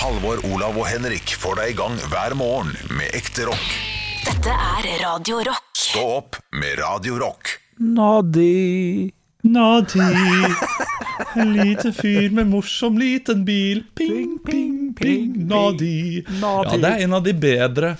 Halvor, Olav og Henrik får deg i gang hver morgen med ekte rock. Dette er Radio Rock. Stå opp med Radio Rock. Nadi, Nadi En liten fyr med morsom liten bil Ping, ping, ping, Nadi Ja, det er en av de bedre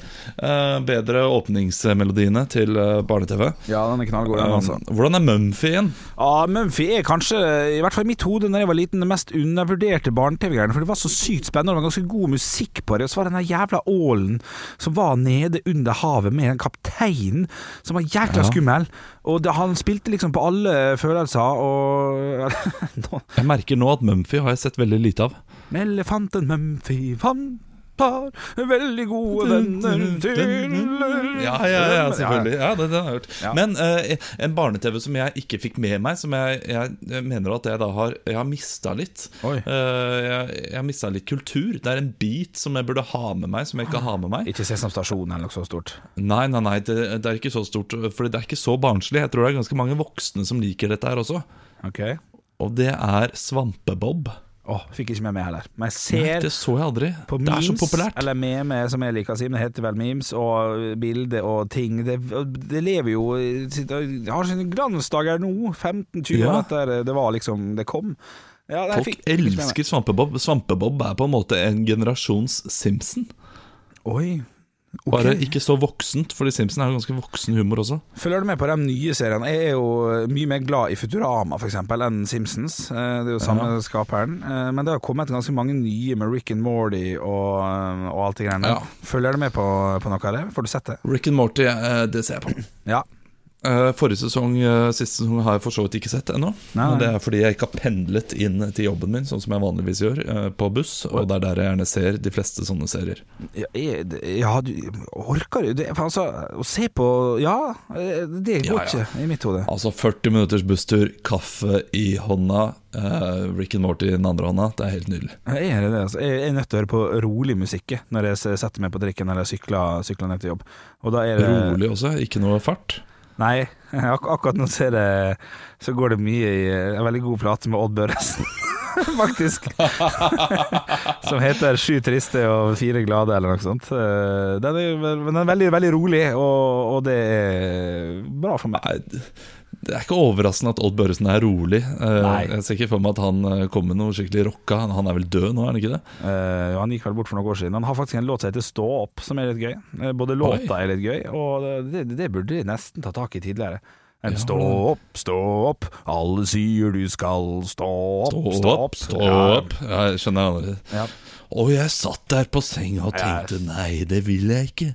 Bedre åpningsmelodiene til eh, barne-TV Ja, den er knallgod, den altså. Hvordan er Mumphy igjen? Ja, Mumphy er kanskje, i hvert fall i mitt hode, da jeg var liten, det mest undervurderte barne-TV-greiene. For det var så sykt spennende, og det var ganske god musikk på det. Og så var det den jævla ålen som var nede under havet med den kapteinen, som var jækla skummel. Og det, han spilte liksom på alle følelser, og Jeg merker nå at Mumphy har jeg sett veldig lite av Elefanten Mumphy fant par veldig gode venner til Ja, ja, ja selvfølgelig. Ja, det, det har jeg hørt. Men eh, en barne-TV som jeg ikke fikk med meg Som jeg, jeg, mener at jeg da har Jeg har mistet litt. Oi. Eh, jeg, jeg har mistet litt kultur. Det er en bit som jeg burde ha med meg Som jeg ikke har med meg. Ikke Sesam Stasjon eller noe så stort. Nei, nei, nei, det, det er ikke så stort For det er ikke så barnslig. Jeg tror det er ganske mange voksne som liker dette her også. Ok. Og det er Svampebob Åh, fikk ikke med meg heller. Men jeg Nei, ser det så jeg aldri på Det er så memes, populært eller meme som jeg liker å si, men det heter vel memes, og bilder og ting. Det, det lever jo Det har sine glansdager nå, 15-20 Ja. år etter det var liksom Det kom. Ja, nei, Folk fikk- elsker Svampebob Svampebob er på en måte en generasjons Simpson Oi. Ok. Bare ikke så voksent, fordi Simpson er jo ganske voksen humor også. Følger du med på de nye seriene? Jeg er jo mye mer glad i Futurama for eksempel, enn Simpsons. Eh, Det er jo samme skaperen. Eh, Men det har kommet ganske mange nye med Rick and Morty og, og alt det greiene. Ja. Følger du med på, på noe av det? Får du sett det? Rick and Morty, eh, det ser jeg på. Ja. Eh, Forrige sesong, eh, siste sesong har jeg for så vidt ikke sett ennå. Men det er fordi jeg ikke har pendlet inn til jobben min, sånn som jeg vanligvis gjør, eh, på buss. Og det er der jeg gjerne ser de fleste sånne serier. Ja, jeg, ja du orker jo det? Altså, å se på Ja, det går Ja, ja. ikke i mitt hode. Altså 40 minutters busstur, kaffe i hånda, eh, Rick and Morty i den andre hånda. Det er helt nydelig. Er det det? Altså, jeg er nødt til å høre på rolig musikk når jeg setter meg på trikken eller sykler, sykler ned til jobb. Og da er det Rolig også, ikke noe fart. Nei, ak akkurat nå så, jeg så går det mye i en veldig god plate med Odd Børresen. Faktisk. Som heter 'Sju triste og fire glade', eller noe sånt. Eh, Den er, den er veldig, veldig rolig, og, og det er bra for meg. Nei, det er ikke overraskende at Odd Børresen er rolig. Eh, Nei. Jeg ser ikke for meg at han kom kommer med noe skikkelig rocka. Han- er vel død nå, er han ikke det? Uh, han gikk vel bort for noen år siden. Han har faktisk en låt som heter 'Stå opp', som er litt gøy. Eh, både låta Oi. er litt gøy, og det, det burde de nesten ta tak i tidligere. En stå opp, stå opp, alle sier du skal stå opp, Stå opp, stå opp. Ja, jeg skjønner allerede. Ja. Og jeg satt der på senga og tenkte nei, det vil jeg ikke.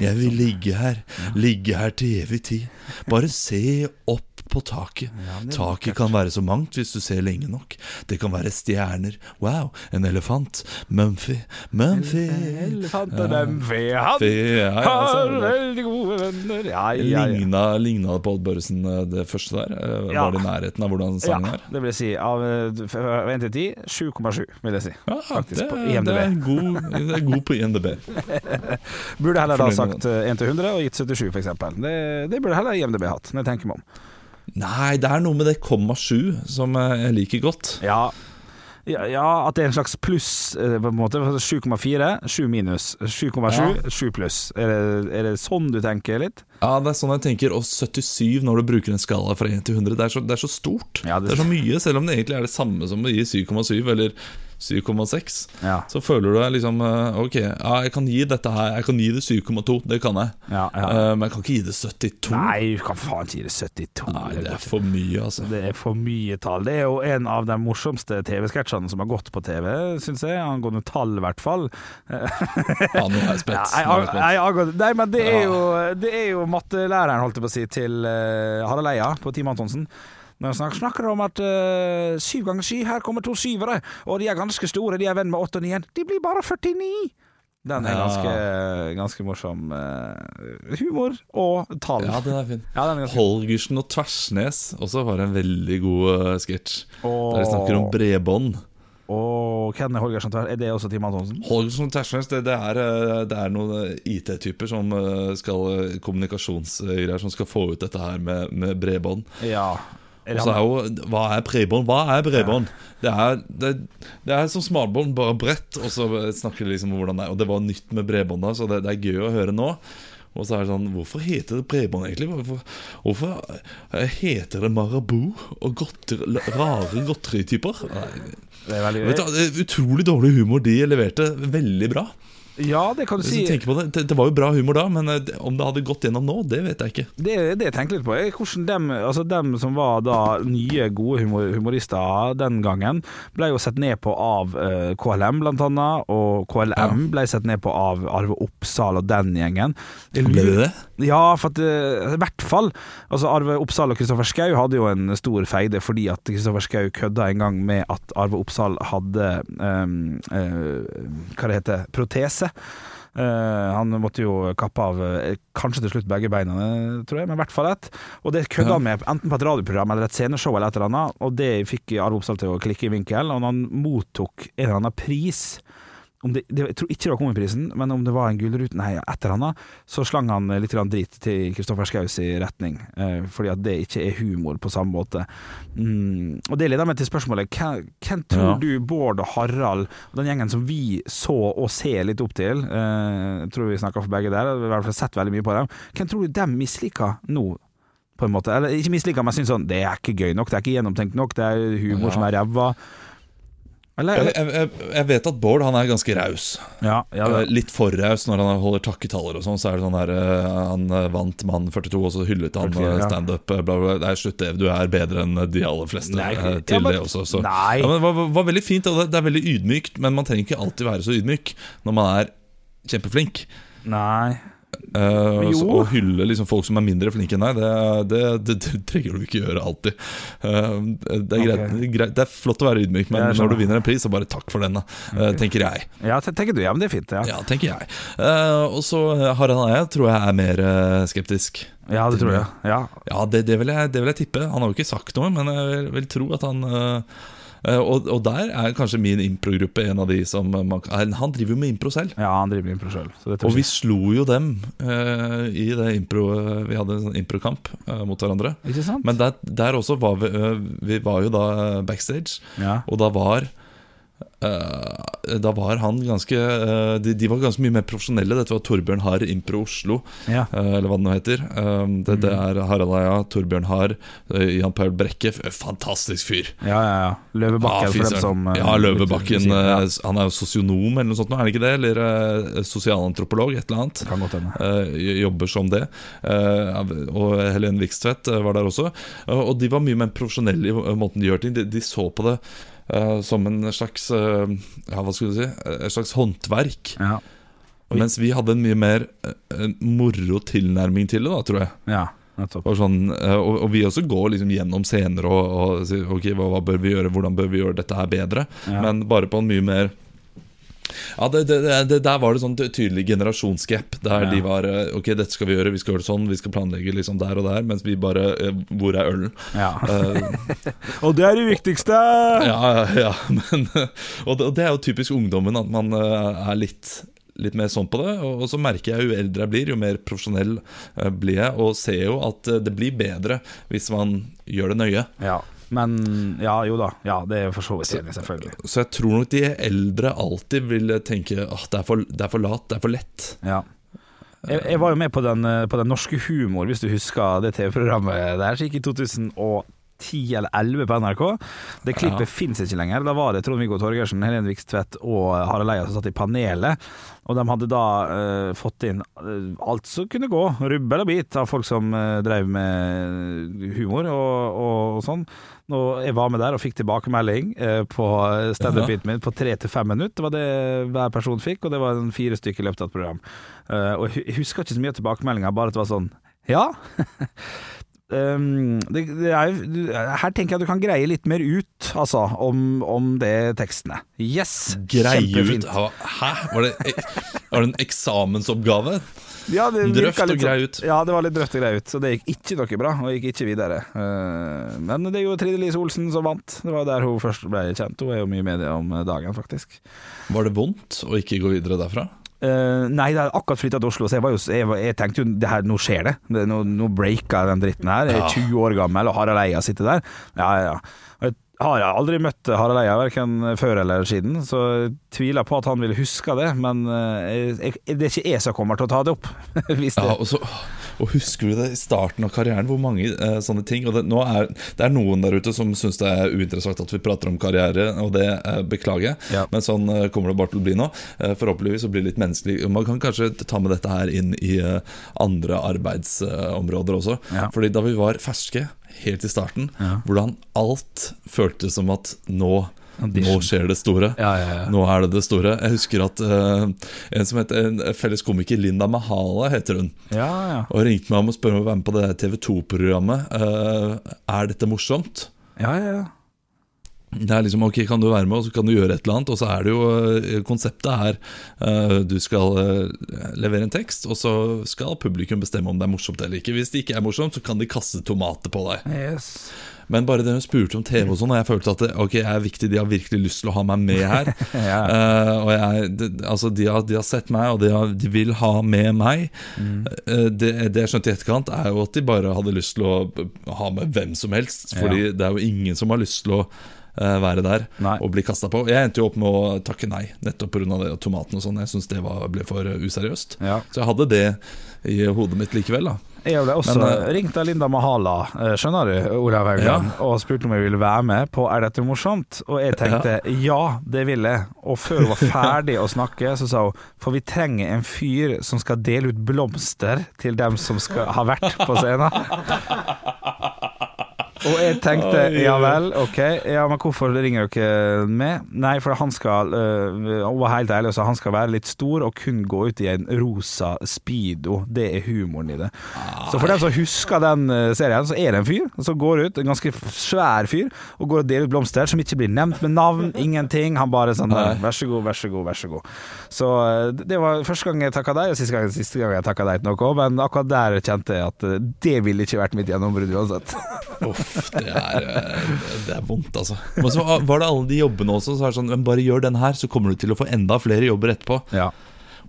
Jeg vil ligge her. Ligge her til evig tid. Bare se opp på taket. er Taket kan være så mangt hvis du ser lenge nok. Det kan være stjerner. Wow, en elefant. Mumphy, Mumphy. Elefanten Mumphy, han ja, ja, har veldig gode venner. Ja, ja, ja. Ligna, ligna det på Odd Børresen, eh, det første der? Eh, Ja. Var det i nærheten av hvordan sangen Ja, er? det vil jeg si. Av 1 til 10, 7,7 vil jeg si. Ja, Faktisk, det, på det, er god, det er god på IMDb. Burde heller da sagt 1 til 100 og gitt 77, f.eks. Det, det burde heller IMDb hatt, når jeg tenker meg om. Nei, det er noe med det komma sju som eh, jeg liker godt. Ja, ja, ja at det er en slags pluss, eh, på en måte. 7,4, 7 minus. 7,7, 7 pluss. Er det, er det sånn du tenker litt? Ja, det er sånn jeg tenker. Og 77 når du bruker en skala fra 1 til 100, det er så, det er så stort. Ja, det- det... er så mye, selv om det egentlig er det samme som å gi 7,7 eller 7,6. Ja. Så føler du deg liksom eh, Ok, ja, jeg kan gi dette her Jeg kan gi det 7,2, det kan jeg. Ja, ja. Eh, men jeg kan ikke gi det 72. Nei, du kan faen ikke gi det 72. Nei, det er for mye, altså. Det er for mye tall. Det er jo en av de morsomste TV-sketsjene som har gått på TV, syns jeg. Angående tall, i hvert fall. Ja, nå er jeg spent. Nei, er nei, men det er jo, det er jo mattelæreren, holdt jeg på å si, til uh, Harald Eia på Team Antonsen. Når han snakker, om at uh, syv ganger syv, her kommer to syvere, og de er ganske store, de er venn med åtte og nien. De blir bare 49! Den er ganske, ganske morsom. uh, humor og tall. Ja, den er fin. Ja, den er Holgersen og Tversnes også var en veldig god uh, sketsj. Oh. Der de snakker om bredbånd. Oh, hvem er Holgersen Tversnes? Er det også Tim Antonsen? Holgersen og Tversnes, det, det, er, det er noen IT-typer som skal kommunikasjonsgreier som skal få ut dette her med, med bredbånd. Ja. Og så er jo Hva er bredbånd? Hva er bredbånd? Det, det, det er som smalbånd, bare bredt. Og så snakker de liksom om hvordan det er. Og det var nytt med bredbånd da, så det, det er gøy å høre nå. Og så er det sånn Hvorfor heter det bredbånd egentlig? Hvorfor, hvorfor heter det Marabou og godter, rare godterityper? Det er veldig, Vet du, utrolig dårlig humor de leverte. Veldig bra. Ja, det kan du si. det, det, det var jo bra humor da, men eh, om det hadde gått gjennom nå, det vet jeg ikke. Det, det jeg tenker litt på, er hvordan dem, altså dem som var da nye, gode humor, humorister den gangen, ble jo sett ned på av uh, KLM blant annet, og KLM ble sett ned på av Arve Oppsal og den gjengen. Ble det det? Ja, for at eh, i hvert fall. Altså Arve Oppsal og Kristoffer Schou hadde jo en stor feide fordi at Kristoffer Schou kødda en gang med at Arve Oppsal hadde um, uh, Hva det heter protese. Uh, han måtte jo kappe av uh, kanskje til slutt begge beina, tror jeg, men i hvert fall ett. Og det kødda Ja. han med enten på et radioprogram eller et sceneshow eller et eller annet, og det fikk Arve Oppsal til å klikke i vinkel. Og han mottok en eller annen pris det, det, Jeg tror ikke det var Komiprisen, men om det var en Gullruten Nei, et eller annet, så slang han litt drit til Kristoffer Schous i retning. Eh, fordi at det ikke er humor på samme måte. Mm, og det leder meg til spørsmålet hvem, hvem tror Ja. du Bård og Harald og den gjengen som vi så og ser litt opp til, eh, tror vi snakker for begge der, vi har i hvert fall sett veldig mye på dem, hvem tror du dem misliker nå? På en måte, eller ikke misliker, men syns sånn Det er ikke gøy nok, det er ikke gjennomtenkt nok, det er humor Ja. som er ræva. Eller, Jeg, jeg, jeg, vet at Bård han er ganske raus. Ja, ja, ja. Litt for raus når han holder takketaller og sånn. Så er det sånn der eh, Han eh, vant Mann 42, og så hyllet han 44, ja. eh, standup. eh. Nei, slutt det. Du er bedre enn de aller fleste Nei, eh, ja, til men- det også. Så. Nei. Ja, men det var, var veldig fint, og det, det er veldig ydmykt. Men man trenger ikke alltid være så ydmyk når man er kjempeflink. Nei. Jo. så Å hylle liksom folk som er mindre flinke enn deg, det, det, det, det trenger du ikke gjøre alltid. Uh, det, er greit, okay. greit, det er flott å være ydmyk, men når du vinner en pris, så bare takk for den, da. eh, tenker jeg. Ja, tenker du. Ja, men det er fint. Ja, Ja, tenker jeg. Eh, og så Harald Eia tror jeg er mer skeptisk. ja det tror jeg. Ja. Ja, det, det, vil jeg, det vil jeg tippe. Han har jo ikke sagt noe, men jeg vil, vil tro at han og, og der er kanskje min improgruppe en av de som man, Han driver jo med impro selv. ja, han driver med impro selv Og vi slo jo dem uh, i det impro Vi hadde en sånn improkamp uh, mot hverandre. Men der, der også var vi uh, Vi var jo da eh, backstage, ja. og da var eh, Da var han ganske uh, de, de var ganske mye mer profesjonelle. Dette var Torbjørn Harr Impro Oslo, Ja. uh, eller hva det nå heter. Um, det, det er Harald Eia, Torbjørn Harr, Jan Paul Brekke. Fantastisk fyr. ja, ja, ja. Løvebakken, Ah, for dem som Ja, Løvebakken. Han er jo sosionom eller noe sånt, er han ikke det? Eller sosialantropolog, et eller annet. Kan godt hende. Jobber som det. Og Helen Vikstvedt var der også. Og de var mye mer profesjonelle i måten de gjør ting. De, de så på det som en slags eh, Ja, hva skulle du si? Eh, Et slags håndverk. Ja. Mens vi hadde en mye mer eh, moro tilnærming til det, da, tror jeg. ja. Og, sånn, eh, og, og vi også går liksom gjennom scener og, og sier ok, hva, hva bør vi gjøre, hvordan bør vi gjøre dette her bedre? Ja. Men bare på en mye mer ja, det, det, det, Der var det sånn tydelig generasjonsgap. Der Ja. de var eh, Ok, dette skal vi gjøre, vi skal gjøre det sånn, vi skal planlegge liksom der og der. Mens vi bare eh, Hvor er ølen? Ja. Uh, Og det er det viktigste! ja, ja, men Og det, er jo typisk ungdommen, at man er litt Litt mer sånn på det, og så merker jeg jo eldre jeg blir, jo mer profesjonell blir jeg, og ser jo at det blir bedre hvis man gjør det nøye. Ja. Men ja, jo da. Ja, det er jo for så vidt enig, selvfølgelig. Så jeg tror nok de eldre alltid vil tenke at det, det er for lat, det er for lett. Ja. Jeg, jeg var jo med på den, på den norske humor, hvis du husker det TV-programmet der, gikk i 2010 eller 11 på NRK. Det klippet Ja. finnes ikke lenger. Da var det Trond-Viggo Torgersen, Helene Vikstvedt og Harald Eia som satt i panelet. Og de hadde da uh, fått inn eh, alt som kunne gå, rubbel og bit, av folk som uh, drev med humor og, og, og sånn. Og jeg var med der og fikk tilbakemelding uh, på standup-biten min på tre til fem minutter. Det var det hver person fikk, og det var en fire stykker i løpet av et program. Uh, og jeg husker ikke så mye av tilbakemeldinga, bare at det var sånn Ja. Um, det, det er, her tenker jeg du kan greie litt mer ut, altså, om, om det tekstene. Yes! Greie kjempefint. ut? Hæ? Var det, var det en eksamensoppgave? Ja, det Drøft og grei sånn- ut. Ja, det var litt drøft og grei ut, så det gikk ikke noe bra, og gikk ikke videre. Eh, men det er jo Trine Lise Olsen som vant. Det var der hun først ble kjent. Hun er jo mye i media om dagen, faktisk. Var det vondt å ikke gå videre derfra? Eh, nei, det er akkurat flytta til Oslo, så jeg, var jo, jeg, jeg tenkte jo det her, nå skjer det. det nå, nå breaka den dritten her. Jeg er 20 år gammel, og Harald Eia sitter der. Ja, ja, ja. Jeg har aldri møtt Harald Eia, verken før eller siden, så jeg tviler på at han ville huske det. Men eh, jeg, det er ikke jeg som kommer til å ta det opp. Hvis det. Ja, og, så, og husker du det i starten av karrieren, hvor mange eh, sånne ting Og det, er, det er noen der ute som syns det er uinteressant at vi prater om karriere, og det eh, beklager jeg. Ja. Men sånn eh, kommer det bare til å bli nå. Forhåpentligvis så blir det litt menneskelig. Man kan kanskje ta med dette her inn i andre arbeidsområder også. Ja. Fordi da vi var ferske, helt i starten, hvordan alt føltes som at nå. Nå skjer det store. Ja, ja, ja. Nå er det det store. Jeg husker at uh, en som heter en felles komiker, Linda Mahala, heter hun. Ja, ja. Og ringte meg om å spørre om å være med på det TV 2-programmet. er dette morsomt? ja, ja, ja. Det er liksom, ok, Kan du være med, og så kan du gjøre et eller annet. Og så er det jo eh, Konseptet her eh, du skal eh, levere en tekst, og så skal publikum bestemme om det er morsomt eller ikke. Hvis det ikke er morsomt, så kan de kaste tomater på deg. Yes. Men bare det hun spurte om TV og sånn, og jeg følte at det, ok, jeg er viktig, de har virkelig lyst til å ha meg med her. Ja. uh, og jeg, det, altså de har, de har sett meg, og de, har, de vil ha med meg. Eh, det, det jeg skjønte i etterkant, er jo at de bare hadde lyst til å ha med hvem som helst. Fordi det er jo ingen som har lyst til å eh, være der Nei. og bli kasta på. Jeg endte jo opp med å takke nei, nettopp pga. tomaten og sånn. Jeg syns det var, ble for useriøst. Ja. Så jeg hadde det i hodet mitt likevel, da. Jeg ble også Men, eh, ringt av Linda Mahala, eh, skjønner du, Olav Haugland, og spurte om jeg ville være med på Er dette morsomt? Og jeg tenkte ja, det vil jeg. Og før hun var ferdig å snakke, så sa hun for vi trenger en fyr som skal dele ut blomster til dem som skal ha vært på scenen. Og jeg tenkte ja vel, ok, ja, men hvorfor ringer du ikke med? Nei, for han skal øh, var helt ærlig og han skal være litt stor og kun gå ut i en rosa speedo. Det er humoren i det. Så for dem som husker den øh, serien, så er det en fyr som går ut, en ganske svær fyr, og går og deler ut blomster som ikke blir nevnt med navn, ingenting. Han bare sånn. Vær så god, vær så god, vær så god. Så øh, det var første gang jeg takka deg, og siste gang, siste gang jeg takka deg til noe, men akkurat der kjente jeg at øh, det ville ikke vært mitt gjennombrudd uansett. Det er, eh, det er vondt, altså. Men så var det alle de jobbene også. Så er det sånn, men Bare gjør den her, så kommer du til å få enda flere jobber etterpå. Ja.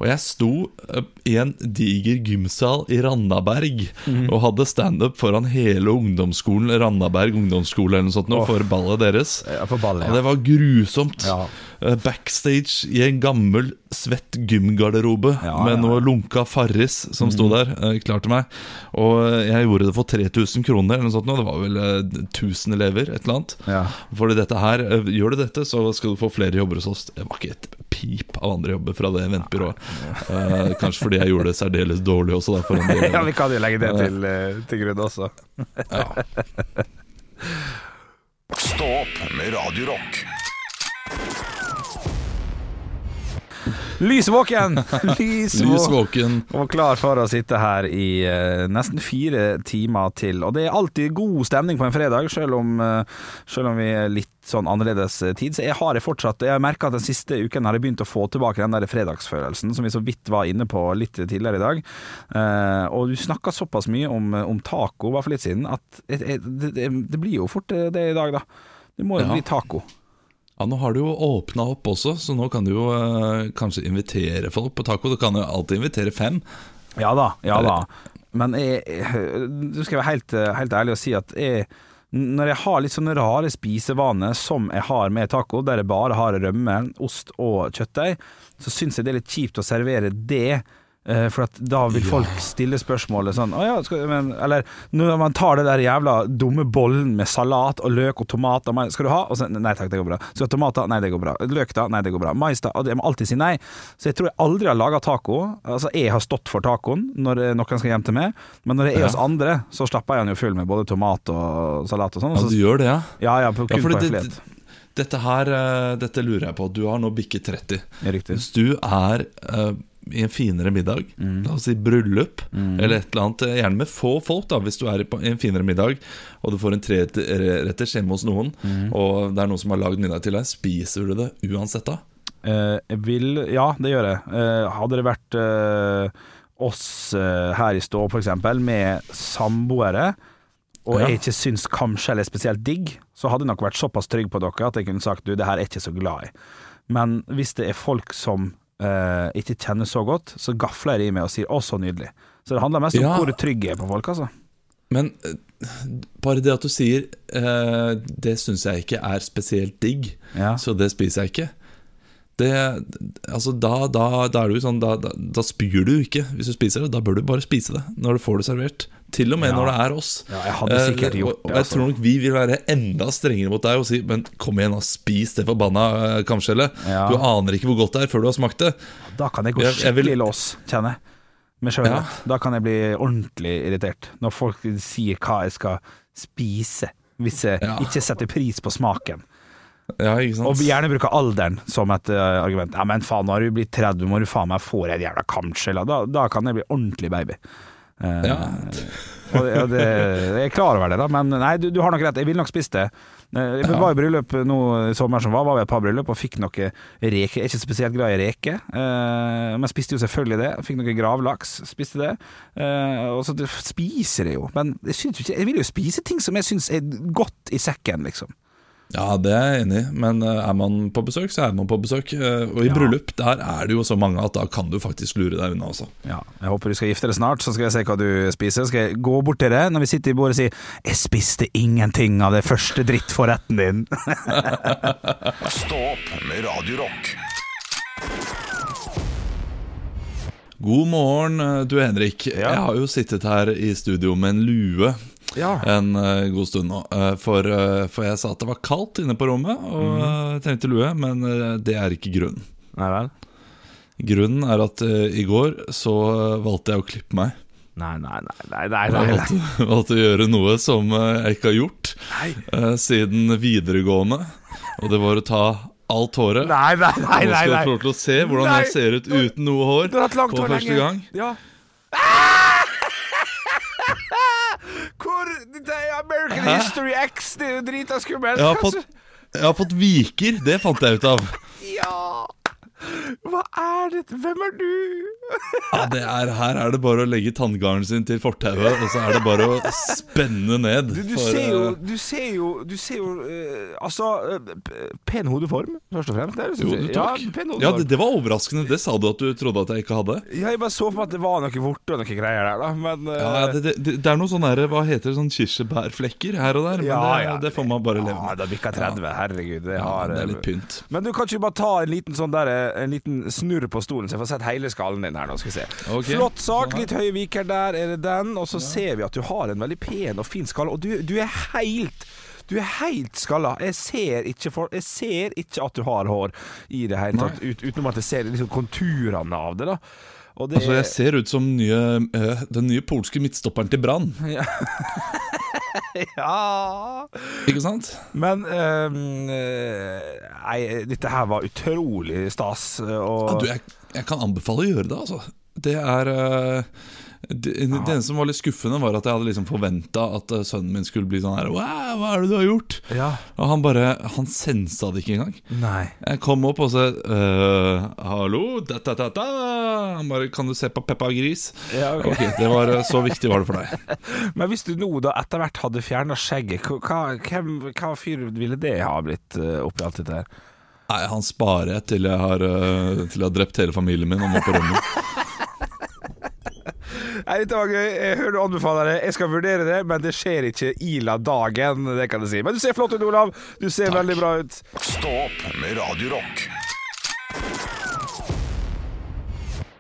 Og jeg sto eh, i en diger gymsal i Randaberg og hadde standup foran hele ungdomsskolen, Randaberg ungdomsskole eller noe sånt, oh. For ballet deres. Ja, for ballet, Og det var grusomt. Ja. Eh, Backstage i en gammel, svett gymgarderobe Ja, med noe lunka Farris som sto der, Klarte klar til meg. Og eh, jeg gjorde det for 3000 kroner, eller noe sånt. Det var vel eh, 1000 elever, et eller annet. Ja. Fordi dette her, eh, Gjør du dette, så skal du få flere jobber hos oss. Det var ikke et pip av andre jobber fra det eventbyrået. Eh, kanskje fordi jeg gjorde det særdeles dårlig også. Da, Ja, vi kan jo legge det til, eh, til grunn også. ja. Stå opp med Radio Lysvåken. Lys, Lys våken! våken. Og klar for å sitte her i uh, nesten fire timer til. Og det er alltid god stemning på en fredag, selv om, uh, selv om vi er litt sånn annerledes tid. Så jeg har det fortsatt Jeg har merka at den siste uken har jeg begynt å få tilbake den der fredagsfølelsen som vi så vidt var inne på litt tidligere i dag. Uh, og du snakka såpass mye om, om taco bare for litt siden at det, et, det, det blir jo fort det, det i dag, da. Det må jo Ja. bli taco. Ja, Nå har du jo åpna opp også, så nå kan du jo eh, kanskje invitere folk på taco. Du kan jo alltid invitere fem. Ja da, ja da. Men jeg, jeg, du skal være helt, helt ærlig og si at jeg, når jeg har litt sånne rare spisevaner som jeg har med taco, der jeg bare har rømme, ost og kjøttdeig, så syns jeg det er litt kjipt å servere det. Eh, For da vil folk stille spørsmålet sånn Å ja, skal, men, Eller når man tar det der jævla dumme bollen med salat og løk og tomater og Skal du ha? Så, nei takk, det går bra. Skal du ha tomater? Nei, det går bra. Løk da? Nei, det går bra. Mais da? Jeg må alltid si nei. Så jeg tror jeg aldri har laga taco. Altså, jeg har stått for tacoen når eh, noen skal hjem til meg, men når det er oss andre, så stapper jeg den jo full med både tomat og salat og sånn. Ja, du gjør det, ja? Ja, ja, på, kun ja, på det- Dette her, eh, dette lurer jeg på. Du har nå bikket 30. Ja, riktig. Hvis du er eh, i en finere middag, Mm. la oss si bryllup, eller et eller annet, gjerne med få folk, da, hvis du er i en finere middag, og du får en treretters hjemme hos noen, Mm. og det er noen som har lagd middag til deg, spiser du det uansett da? Eh, vil Ja, det gjør jeg. Eh, hadde det vært eh, oss eh, her i stå, eksempel, med samboere, og Ja. jeg ikke syns kamskjell er spesielt digg, så hadde jeg nok vært såpass trygg på dere at jeg kunne sagt du, det her er jeg ikke så glad i. Men hvis det er folk som eh, ikke kjenner så godt, så gafler jeg i meg og sier 'å, så nydelig'. Så det handler mest om Ja. hvor trygg jeg er på folk, altså. Men eh, bare det at du sier uh, Det syns jeg ikke er spesielt digg, Ja. så det spiser jeg ikke. Det, altså da, da, da er du sånn da, da, spyr du ikke hvis du spiser det. Da bør du bare spise det når du får det servert. Til og med Ja. når det er oss. Ja, jeg hadde sikkert Eh, gjort det, altså. jeg tror nok vi vil være enda strengere mot deg og si Men kom igjen, og spis det forbanna uh, kamskjellet. Ja. Du aner ikke hvor godt det er før du har smakt det. Da kan jeg gå Jeg- jeg vil- skikkelig lås, kjenner jeg. Ja. Da kan jeg bli ordentlig irritert. Når folk sier hva jeg skal spise, hvis jeg ikke setter pris på smaken. Ja, ikke sant? Og gjerne bruker alderen som et uh, argument. Ja, men faen, nå har du blitt 30, må du faen meg få deg et jævla kamskjell. Da, da kan jeg bli ordentlig baby. Uh, Ja. og det, og det, jeg er klar over det, da, men nei, du, du har nok rett. Jeg ville nok spist det. Jeg ja. var i bryllup nå i sommer som var, var vi et par bryllup og fikk noe reke. Jeg er ikke spesielt glad i reke, uh, men spiste jo selvfølgelig det. Fikk noe gravlaks, spiste det. Uh, og så det- spiser jeg jo, men jeg, syns jo ikke, jeg vil jo spise ting som jeg syns er godt i sekken, liksom. Ja, det er jeg enig i, men eh, er man på besøk, så er man på besøk. eh, Og i Ja. bryllup, der er det jo så mange at da kan du faktisk lure deg unna også. Ja, jeg håper du skal gifte deg snart, så skal jeg se hva du spiser. Skal jeg gå bort til deg når vi sitter i bordet og si 'Jeg spiste ingenting av det første drittforretten din'. Stå opp med Radio Rock. God morgen, eh, du Henrik. Jeg har jo sittet her i studio med en lue Ja. en uh, god stund nå. Uh, for, uh, for jeg sa at det var kaldt inne på rommet og mm. trengte lue, men det er ikke grunnen. Nei vel? Grunnen er at i går så valgte jeg å klippe meg. Nei, nei, nei, nei, nei, nei, Jeg valgte, valgte å gjøre noe som jeg ikke har gjort Nei. siden videregående. Og det var å ta alt håret. Nei, nei, nei, Nå nei, skal du nei. få lov til å se hvordan Nei. jeg ser ut uten noe hår Du har hatt langt på hår første lenge. gang. Ja. Hvor Det er American Hæ? History X, det er jo drita skummelt. Jeg har, fått, jeg har fått viker, det fant jeg ut av. Ja. Hva er dette? Hvem er du? Ja, det er, her er det bare å legge tanngarden sin til fortauet, og så er det bare å spenne ned. Du, du for, ser jo eh, Du ser jo, du ser jo uh, Altså, uh, pen hodeform, først og fremst. Det Jo, du. Ja, Ja, det, det var overraskende. Det sa du at du trodde at jeg ikke hadde. Ja, jeg bare så for meg at det var noe vorte og noe greier der, da. Men uh, Ja, det, det, er noe sånn her, Hva heter det, sånn kirsebærflekker her og der. Men Ja, det, ja. det får man bare leve med. Ja, det bikka 30. Herregud. Har, det er litt pynt. Men du kan ikke bare ta en liten sånn der, En liten snurr på stolen, så jeg får sett hele skallen din her nå. Skal vi se. okay. Flott sak. Litt høye viker der, er det den. Og så ser vi at du har en veldig pen og fin skalle. Og du, du er helt du er helt skalla. Jeg ser, ikke for, jeg ser ikke at du har hår i det hele tatt, ut, utenom at jeg ser liksom konturene av det. da det Altså, Jeg ser ut som nye, eh, den nye polske midtstopperen til Brann. Ja Ikke sant? Men eh, Nei, dette her var utrolig stas. Og, Ja, du, jeg, jeg kan anbefale å gjøre det, altså. Det er eh, det, det eneste som var litt skuffende, var at jeg hadde liksom forventa at eh, sønnen min skulle bli sånn her Wow, hva er det du har gjort? Ja. Og han bare Han sensa det ikke engang. Nei. Jeg kom opp og sa «Øh, Hallo, da, da, da, da. Han bare Kan du se på Peppa Gris? Ja, ok. Ok, det var eh, Så viktig var det for deg. Men hvis du nå da etter hvert hadde fjerna skjegget, hva, hvem, hva fyr ville det ha blitt oppi alt dette her? Nei, han sparer jeg til jeg har, eh, til jeg har drept hele familien min og må på rommet. Nei, Dette var gøy. Jeg hører du anbefaler det. Jeg skal vurdere det, men det skjer ikke ila dagen. Det kan jeg si. Men du ser flott ut, Olav. Du ser veldig bra ut. Stå opp med Radio Rock.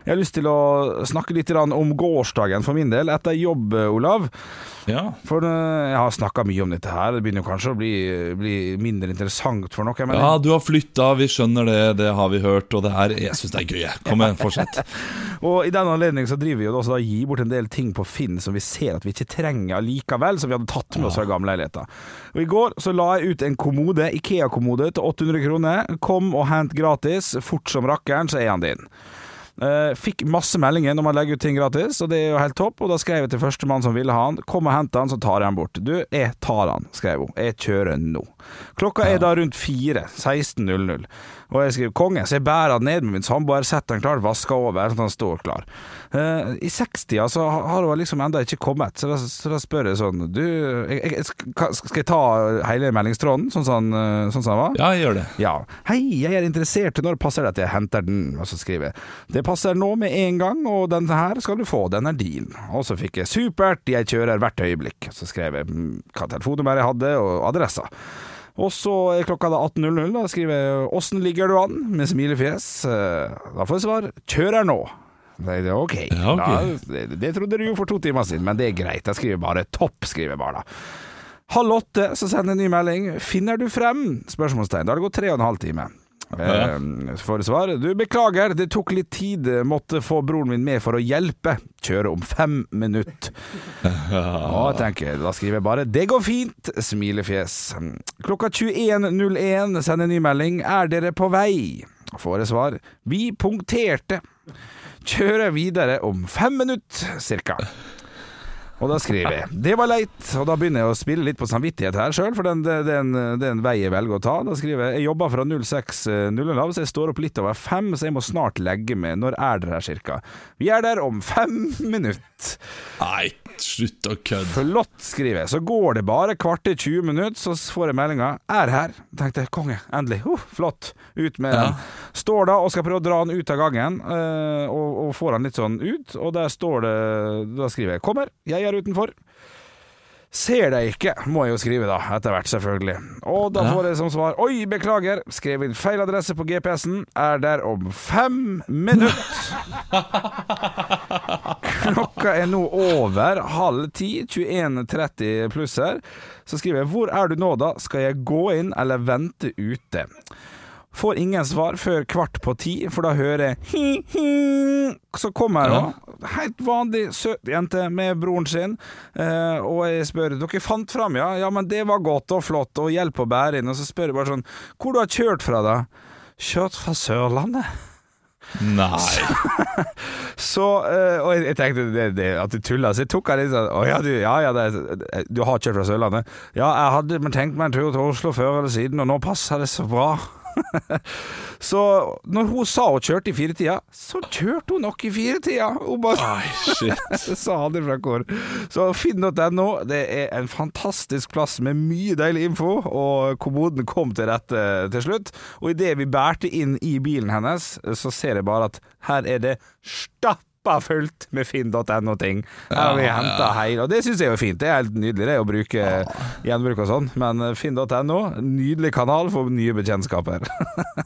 Jeg har lyst til å snakke litt om gårsdagen for min del, etter jobb, Olav. Ja. For eh, jeg har snakka mye om dette her. Det begynner kanskje å bli, bli mindre interessant for noen. Ja, du har flytta, vi skjønner det, det har vi hørt, og det her, Jeg syns det er gøy. Kom igjen, fortsett. Og i den anledning så driver vi jo også da gir bort en del ting på Finn som vi ser at vi ikke trenger likevel, som vi hadde tatt med oss fra gamleleiligheter. Og i går så la jeg ut en kommode, Ikea-kommode til 800 kroner. Kom og hent gratis. Fort som rakkeren, så er han din. Eh, fikk masse meldinger når man legger ut ting gratis, og det er jo helt topp. Og da skrev jeg til førstemann som ville ha han. Kom og hent han, så tar jeg han bort. Du, jeg tar han, skrev hun. Jeg kjører nå. Klokka er da rundt fire. 16.00. Og jeg skriver 'konge', så jeg bærer den ned med min samboer, setter den klar, vasker over, sånn at han står klar. Uh, I 60-tida så har hun liksom enda ikke kommet, så da, så da spør jeg sånn Du, jeg, jeg, skal jeg ta hele meldingstråden, sånn som han eh, sånn var? Ja, jeg gjør det. Ja. Hei, jeg er interessert. Når passer det at jeg henter den? Og så skriver jeg Det passer nå med en gang, og den her skal du få. Den er din. Og så fikk jeg supert, jeg kjører hvert øyeblikk. Så skrev jeg mm, hva telefonnummer jeg hadde, og adressa. Og så er klokka da 18.00. Da skriver jeg 'Åssen ligger du an?' med smilefjes. Eh, Da får jeg svar 'Kjører nå'. Det er ok. Ja, okay. Da, det, det trodde du jo for to timer siden, men det er greit. Jeg skriver bare 'topp', skriver jeg bare da. Halv åtte, så sender jeg en ny melding. 'Finner du frem?' Spørsmålstegn. Da har det gått tre og en halv time. Eh, for svar. Du, beklager, det tok litt tid. Måtte få broren min med for å hjelpe. Kjøre om fem minutter. Og tenker, da skriver jeg bare 'det går fint', smilefjes. Klokka 21.01 sender en ny melding. 'Er dere på vei?' Får jeg svar. 'Vi punkterte'. Kjører videre om fem minutter, cirka. Og da skriver jeg 'det var leit', og da begynner jeg å spille litt på samvittighet her sjøl, for det, er en, vei jeg velger å ta. Da skriver jeg 'jeg jobber fra 06.00 så jeg står opp litt over fem, så jeg må snart legge meg'. Når er dere her, cirka? Vi er der om fem minutter. Nei, slutt å kødde. Flott, skriver jeg. Så går det bare kvarter 20 minutter, så får jeg meldinga 'er her'. Tenkte jeg, konge, endelig. Uh, flott. Ut med Ja. den. Står da og skal prøve å dra den ut av gangen, eh, og, og får den litt sånn ut, og der står det Da skriver jeg 'kommer, jeg er utenfor'. Ser deg ikke, må jeg jo skrive da, etter hvert selvfølgelig. Og da får jeg som svar 'oi, beklager', skrev inn feil adresse på GPS-en, er der om fem minutter. Klokka er nå over halv ti, 21.30 pluss her. Så skriver jeg 'Hvor er du nå, da? Skal jeg gå inn eller vente ute?' Får ingen svar før kvart på ti, for da hører jeg hi, hi. Så kommer hun, helt vanlig søt jente med broren sin, eh, og jeg spør 'Dere fant fram, ja?' 'Ja, men det var godt og flott, og hjelp å bære inn.' Og så spør jeg bare sånn 'Hvor du har kjørt fra, da?' 'Kjørt fra Sørlandet'. Nei. Så, eh, og jeg tenkte det, det, at du tulla, så jeg tok henne litt sånn Å ja, du, ja, ja det, du har kjørt fra Sørlandet? Ja, jeg hadde tenkt meg en tur til Oslo før eller siden, og nå passer det så bra. så når hun sa hun kjørte i firetida, så kjørte hun nok i firetida. Hun bare sa det fra hvor. Så finn.no, det er en fantastisk plass med mye deilig info, og kommoden kom til rette til slutt. Og idet vi bærte inn i bilen hennes, så ser jeg bare at her er det stappa fullt med finn.no-ting. Her har vi henta og det syns jeg er fint. Det er helt nydelig det å bruke gjenbruk og sånn, men finn.no, nydelig kanal for nye bekjentskaper.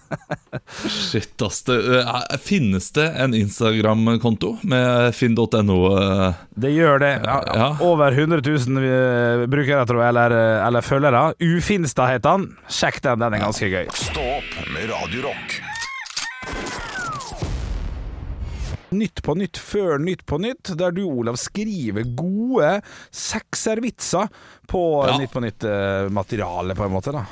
Shit, ass. Det, eh, finnes det en Instagram-konto med finn.no? eh? Det gjør det. Ja, Ja. Over 100 000 eh, brukere, tror jeg, eller, eller følgere. Ufinstad heter han. Sjekk den, den er ganske gøy. Stå opp med Radio Nytt på nytt før Nytt på nytt, der du, Olav, skriver gode sekservitser på Ja. Nytt på nytt-materialet, på en måte. da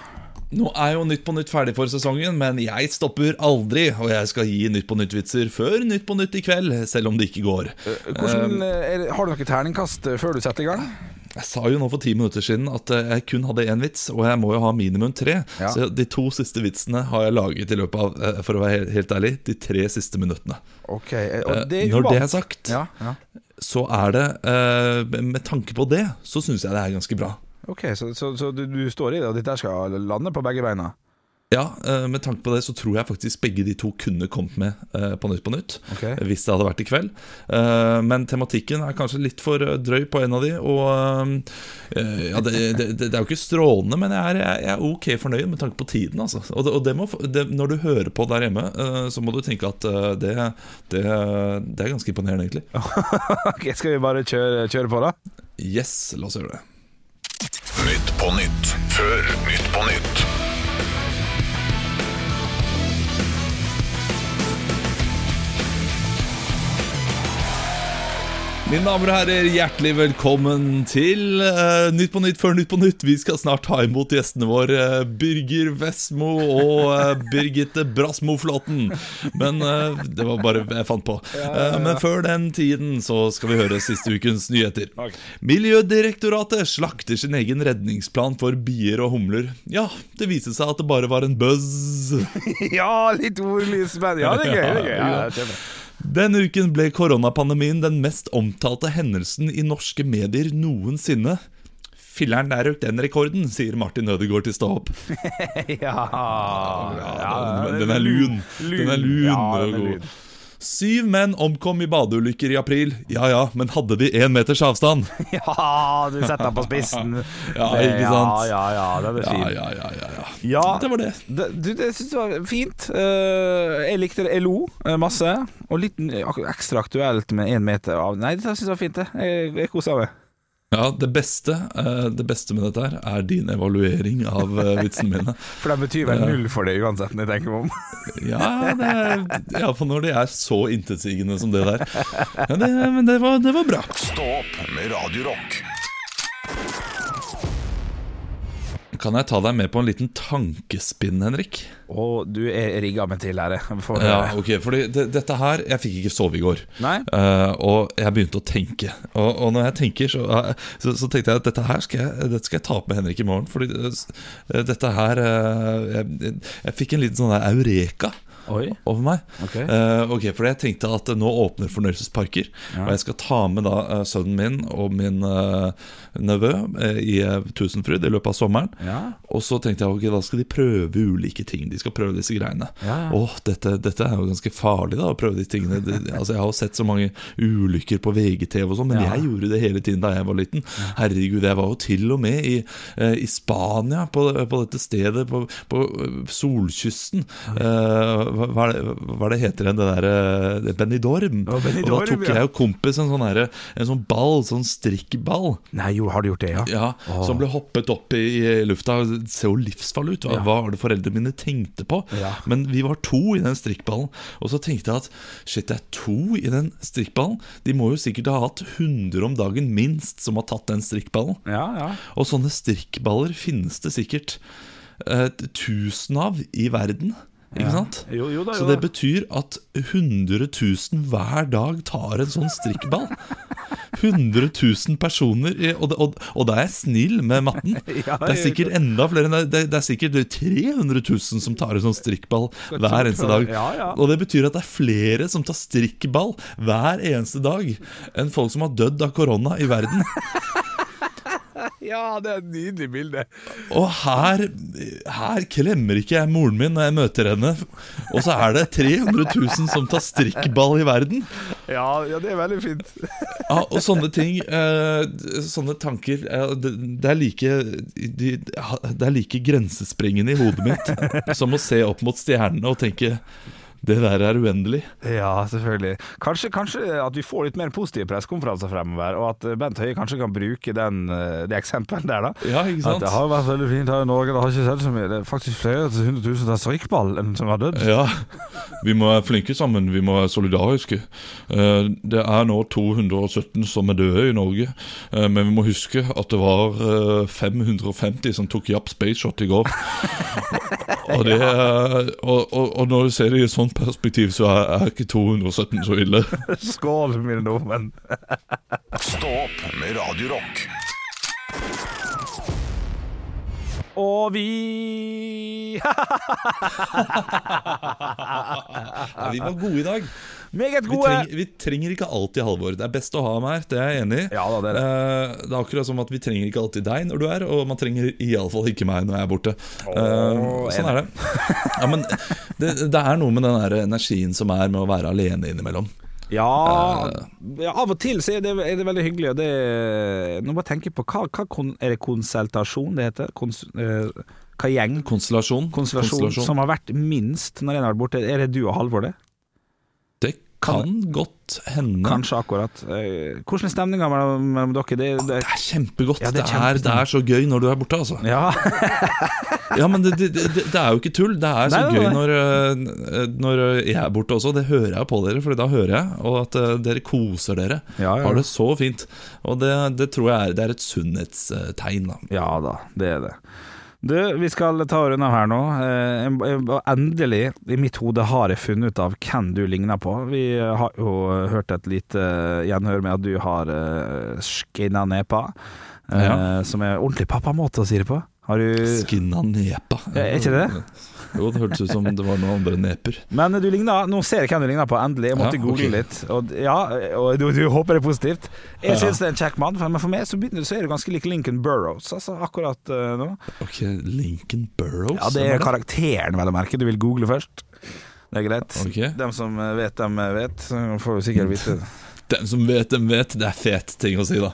Nå er jo Nytt på Nytt ferdig for sesongen, men jeg stopper aldri. Og jeg skal gi Nytt på Nytt-vitser før Nytt på Nytt i kveld, selv om det ikke går. Hvordan, eh, er, Har du noe terningkast eh, før du setter i gang? Jeg sa jo nå for ti minutter siden at eh, jeg kun hadde én vits, og jeg må jo ha minimum tre. Ja. Så de to siste vitsene har jeg laget i løpet av, eh, for å være helt, ærlig, de tre siste minuttene. Ok, eh, det Når det er sagt, Ja, ja. så er det Med tanke på det, så syns jeg det er ganske bra. Ok, så, så, så du, du står i det, og dette skal lande på begge beina? Ja, eh, med tanke på det så tror jeg faktisk begge de to kunne kommet med eh, på Nytt på Nytt. Ok. eh, Hvis det hadde vært i kveld. Eh, Men tematikken er kanskje litt for drøy på en av de. Og eh, ja, det, det, det er jo ikke strålende, men jeg er, jeg er ok fornøyd med tanke på tiden. Altså. Og, det, og det må, det, når du hører på der hjemme, så må du tenke at det, det, det er ganske imponerende, egentlig. Ok, Skal vi bare kjøre, kjøre på, da? Yes, la oss gjøre det. Nytt på nytt før Nytt på nytt. Mine damer og herrer, hjertelig velkommen til uh, Nytt på Nytt før Nytt på Nytt. Vi skal snart ta imot gjestene våre, uh, Birger Vestmo og uh, Birgitte Brasmo Flåten. Men det var bare jeg fant på. Men før den tiden så skal vi høre siste ukens nyheter. Miljødirektoratet slakter sin egen redningsplan for bier og humler. Ja, det viste seg at det bare var en buzz. Ja, litt ordlys, men ja, det er gøy. Det er gøy. Ja, det er. Denne uken ble koronapandemien den mest omtalte hendelsen i norske medier noensinne. Filler'n, der røk den rekorden, sier Martin Ødegaard til Stå opp. ja, ja, den, den er lun. Den er lun Ja, den er lun. Syv menn omkom i badeulykker i april. Ja ja, men hadde de én meters avstand? Ja, du setter den på spissen. Ja, ikke sant? Ja, ja, ja, den er fin. ja, ja, ja, ja. Det var det. det, du, det syns jeg var fint. Eh, jeg likte det. Jeg lo eh, masse. Og litt ekstra aktuelt med én meter av Nei, det syns jeg var fint, det. Jeg, jeg kosa meg. Ja, det beste, eh, det beste med dette her er din evaluering av vitsene mine. For den betyr vel null for det uansett, når jeg tenker meg om. Ja, det er, Iallfall når de er så intetsigende som det der. Ja, det, men det var, det var bra. Stopp med Radio Rock. Kan jeg ta deg med på en liten tankespinn, Henrik? Og du er rigga med til lære jeg Ja, ok, fordi det, dette her Jeg fikk ikke sove i går. Nei? uh, og jeg begynte å tenke. Og, og når jeg tenker, så, uh, så, så tenkte jeg at dette her skal jeg, dette skal jeg ta opp med Henrik i morgen. Fordi uh, dette her jeg, jeg fikk en liten sånn der eureka Oi. over meg. Ok. Uh, okay, For jeg tenkte at nå åpner fornøyelsesparker, Ja. og jeg skal ta med da eh, sønnen min og min uh, nevø i uh, Tusenfryd i løpet av sommeren. Ja. Og så tenkte jeg ok, da skal de prøve ulike ting. De skal prøve disse greiene. Ja, ja. Åh, dette, dette er jo ganske farlig, da, å prøve de tingene. De, altså, jeg har jo sett så mange ulykker på VGTV og sånn, men jeg gjorde det hele tiden da jeg var liten. Herregud, jeg var jo til og med i, i Spania, på, på dette stedet, på, på solkysten. Ja. hva, hva, hva det heter igjen, det derre Benidorm. Oh, Benidorm, og da tok jeg og kompis en sånn, herre- en sånn ball, sånn strikkball. Nei, jo, har du gjort det, ja? Ja, oh. Som ble hoppet opp i, i lufta. Ser jo livsfarlig ut. Hva, Ja. hva var det foreldrene mine tenkte på? Ja. Men vi var to i den strikkballen. Og så tenkte jeg at shit, det er to i den strikkballen. De må jo sikkert ha hatt 100 om dagen minst som har tatt den strikkballen. Ja, ja. Og sånne strikkballer finnes det sikkert eh, tusen av i verden. Ikke Ja. sant? Jo, jo da, Så det betyr at 100 000 hver dag tar en sånn strikkball. 100 000 personer, og, og, og da er jeg snill med matten. Ja, Det er sikkert enda flere det. Det, er sikkert 300 000 som tar en sånn strikkball hver eneste dag. Og det betyr at det er flere som tar strikkball hver eneste dag enn folk som har dødd av korona i verden. Ja, det er et nydelig bilde. Og her, her klemmer ikke jeg moren min når jeg møter henne. Og så er det 300 000 som tar strikkball i verden. Ja, ja, det er veldig fint. Ja, og sånne ting, eh, sånne tanker det, det, er like, det er like grensesprengende i hodet mitt som å se opp mot stjernene og tenke det der er uendelig. Ja, selvfølgelig. Kanskje, kanskje at vi får litt mer positive pressekonferanser fremover, og at Bent Høie kanskje kan bruke den, eh, det eksempelet der, da. Ja, ikke sant? At det har vært veldig fint her i Norge. Det har ikke sett så mye. Det er faktisk flere til 100 000 der strikkball enn som har dødd. Ja, vi må være flinke sammen, vi må være solidariske. Eh, Det er nå 217 som er døde i Norge, eh, men vi må huske at det var eh, 550 som tok Japp Spaceshot i går. Og, det, og, og, og når du ser det i et sånt perspektiv, så er, er ikke 217 så ille. Skål, mine nordmenn. Stå opp med Radio Rock. Og vi Ja, vi var gode i dag. Meget Vi gode. trenger, vi trenger ikke alltid Halvor. Det er best å ha ham her, det er jeg enig i. Ja da, det er det. Uh, det er akkurat som at vi trenger ikke alltid deg når du er, og man trenger iallfall ikke meg når jeg er borte. Eh, sånn er det. Ja, men det, det er noe med den der energien som er med å være alene innimellom. Ja, ja, av og til så er det, er det veldig hyggelig. Og det, nå må jeg på hva, hva kon, Er det konsultasjon det heter? Kons, eh, hva gjeng? Konstellasjon. Konstellasjon som har vært minst når en har vært borte. Er det du og Halvor, det? Kan godt hende. Kanskje akkurat. Eh, Hvordan er stemninga mellom, mellom dere? Det, det, Det er kjempegodt. Ja, det er er, det, er, så gøy når du er borte, altså. ja, Ja, men det, det, det, det er jo ikke tull. Det er så Nei, gøy når, øh, når jeg er borte også. Det hører jeg på dere, for da hører jeg. Og at øh, dere koser dere. Ja, ja. Har det så fint. Og det, det tror jeg er, det er et sunnhetstegn. Da. ja da, det er det. Du, vi skal ta og runde av her nå. Eh, Endelig, i mitt hode, har jeg funnet ut av hvem du ligner på. Vi har jo hørt et lite gjenhør med at du har uh, skinna nepa, eh, Ja. som er ordentlig pappamåte å si det på. Har du Skinna nepa. Er ikke det? Jo, det hørtes ut som det var noen andre neper. Men du ligner, nå ser jeg hvem du ligner på, endelig. Jeg måtte Ja, google okay. litt. Og, ja, og du, du håper det er positivt. Jeg Ja. syns det er en kjekk mann, men for meg så, begynner, så er du ganske lik Lincoln Burrows altså, akkurat uh, nå. Ok, Lincoln Burrows? Ja, det er karakteren, vel å merke. Du vil google først. Det er greit. Ok. Dem som eh, vet, dem vet. Så Får jo sikkert vite Den som vet, den vet. Det er fet ting å si, da.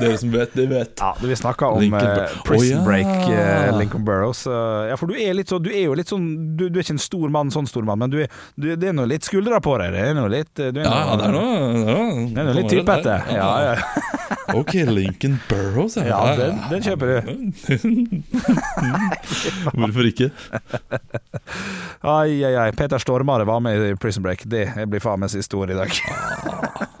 Dere som vet, de vet. Ja, Vi snakka om eh, Prison oh, ja. Break, uh, Lincoln Burrows. Uh, ja, for du er, så, du er jo litt sånn Du, du er ikke en stor mann, sånn stor mann, men du er, du, det er noe litt skuldra på deg. Det er noe litt du er Ja, noe, det noe, det er noe, litt typete. Ja, ja. Ok, Lincoln Burrows. Ja, den, den kjøper du. Hvorfor ikke? Ai, ai, ai. Peter Stormare var med i Prison Break. Det blir faen meg siste ord i dag.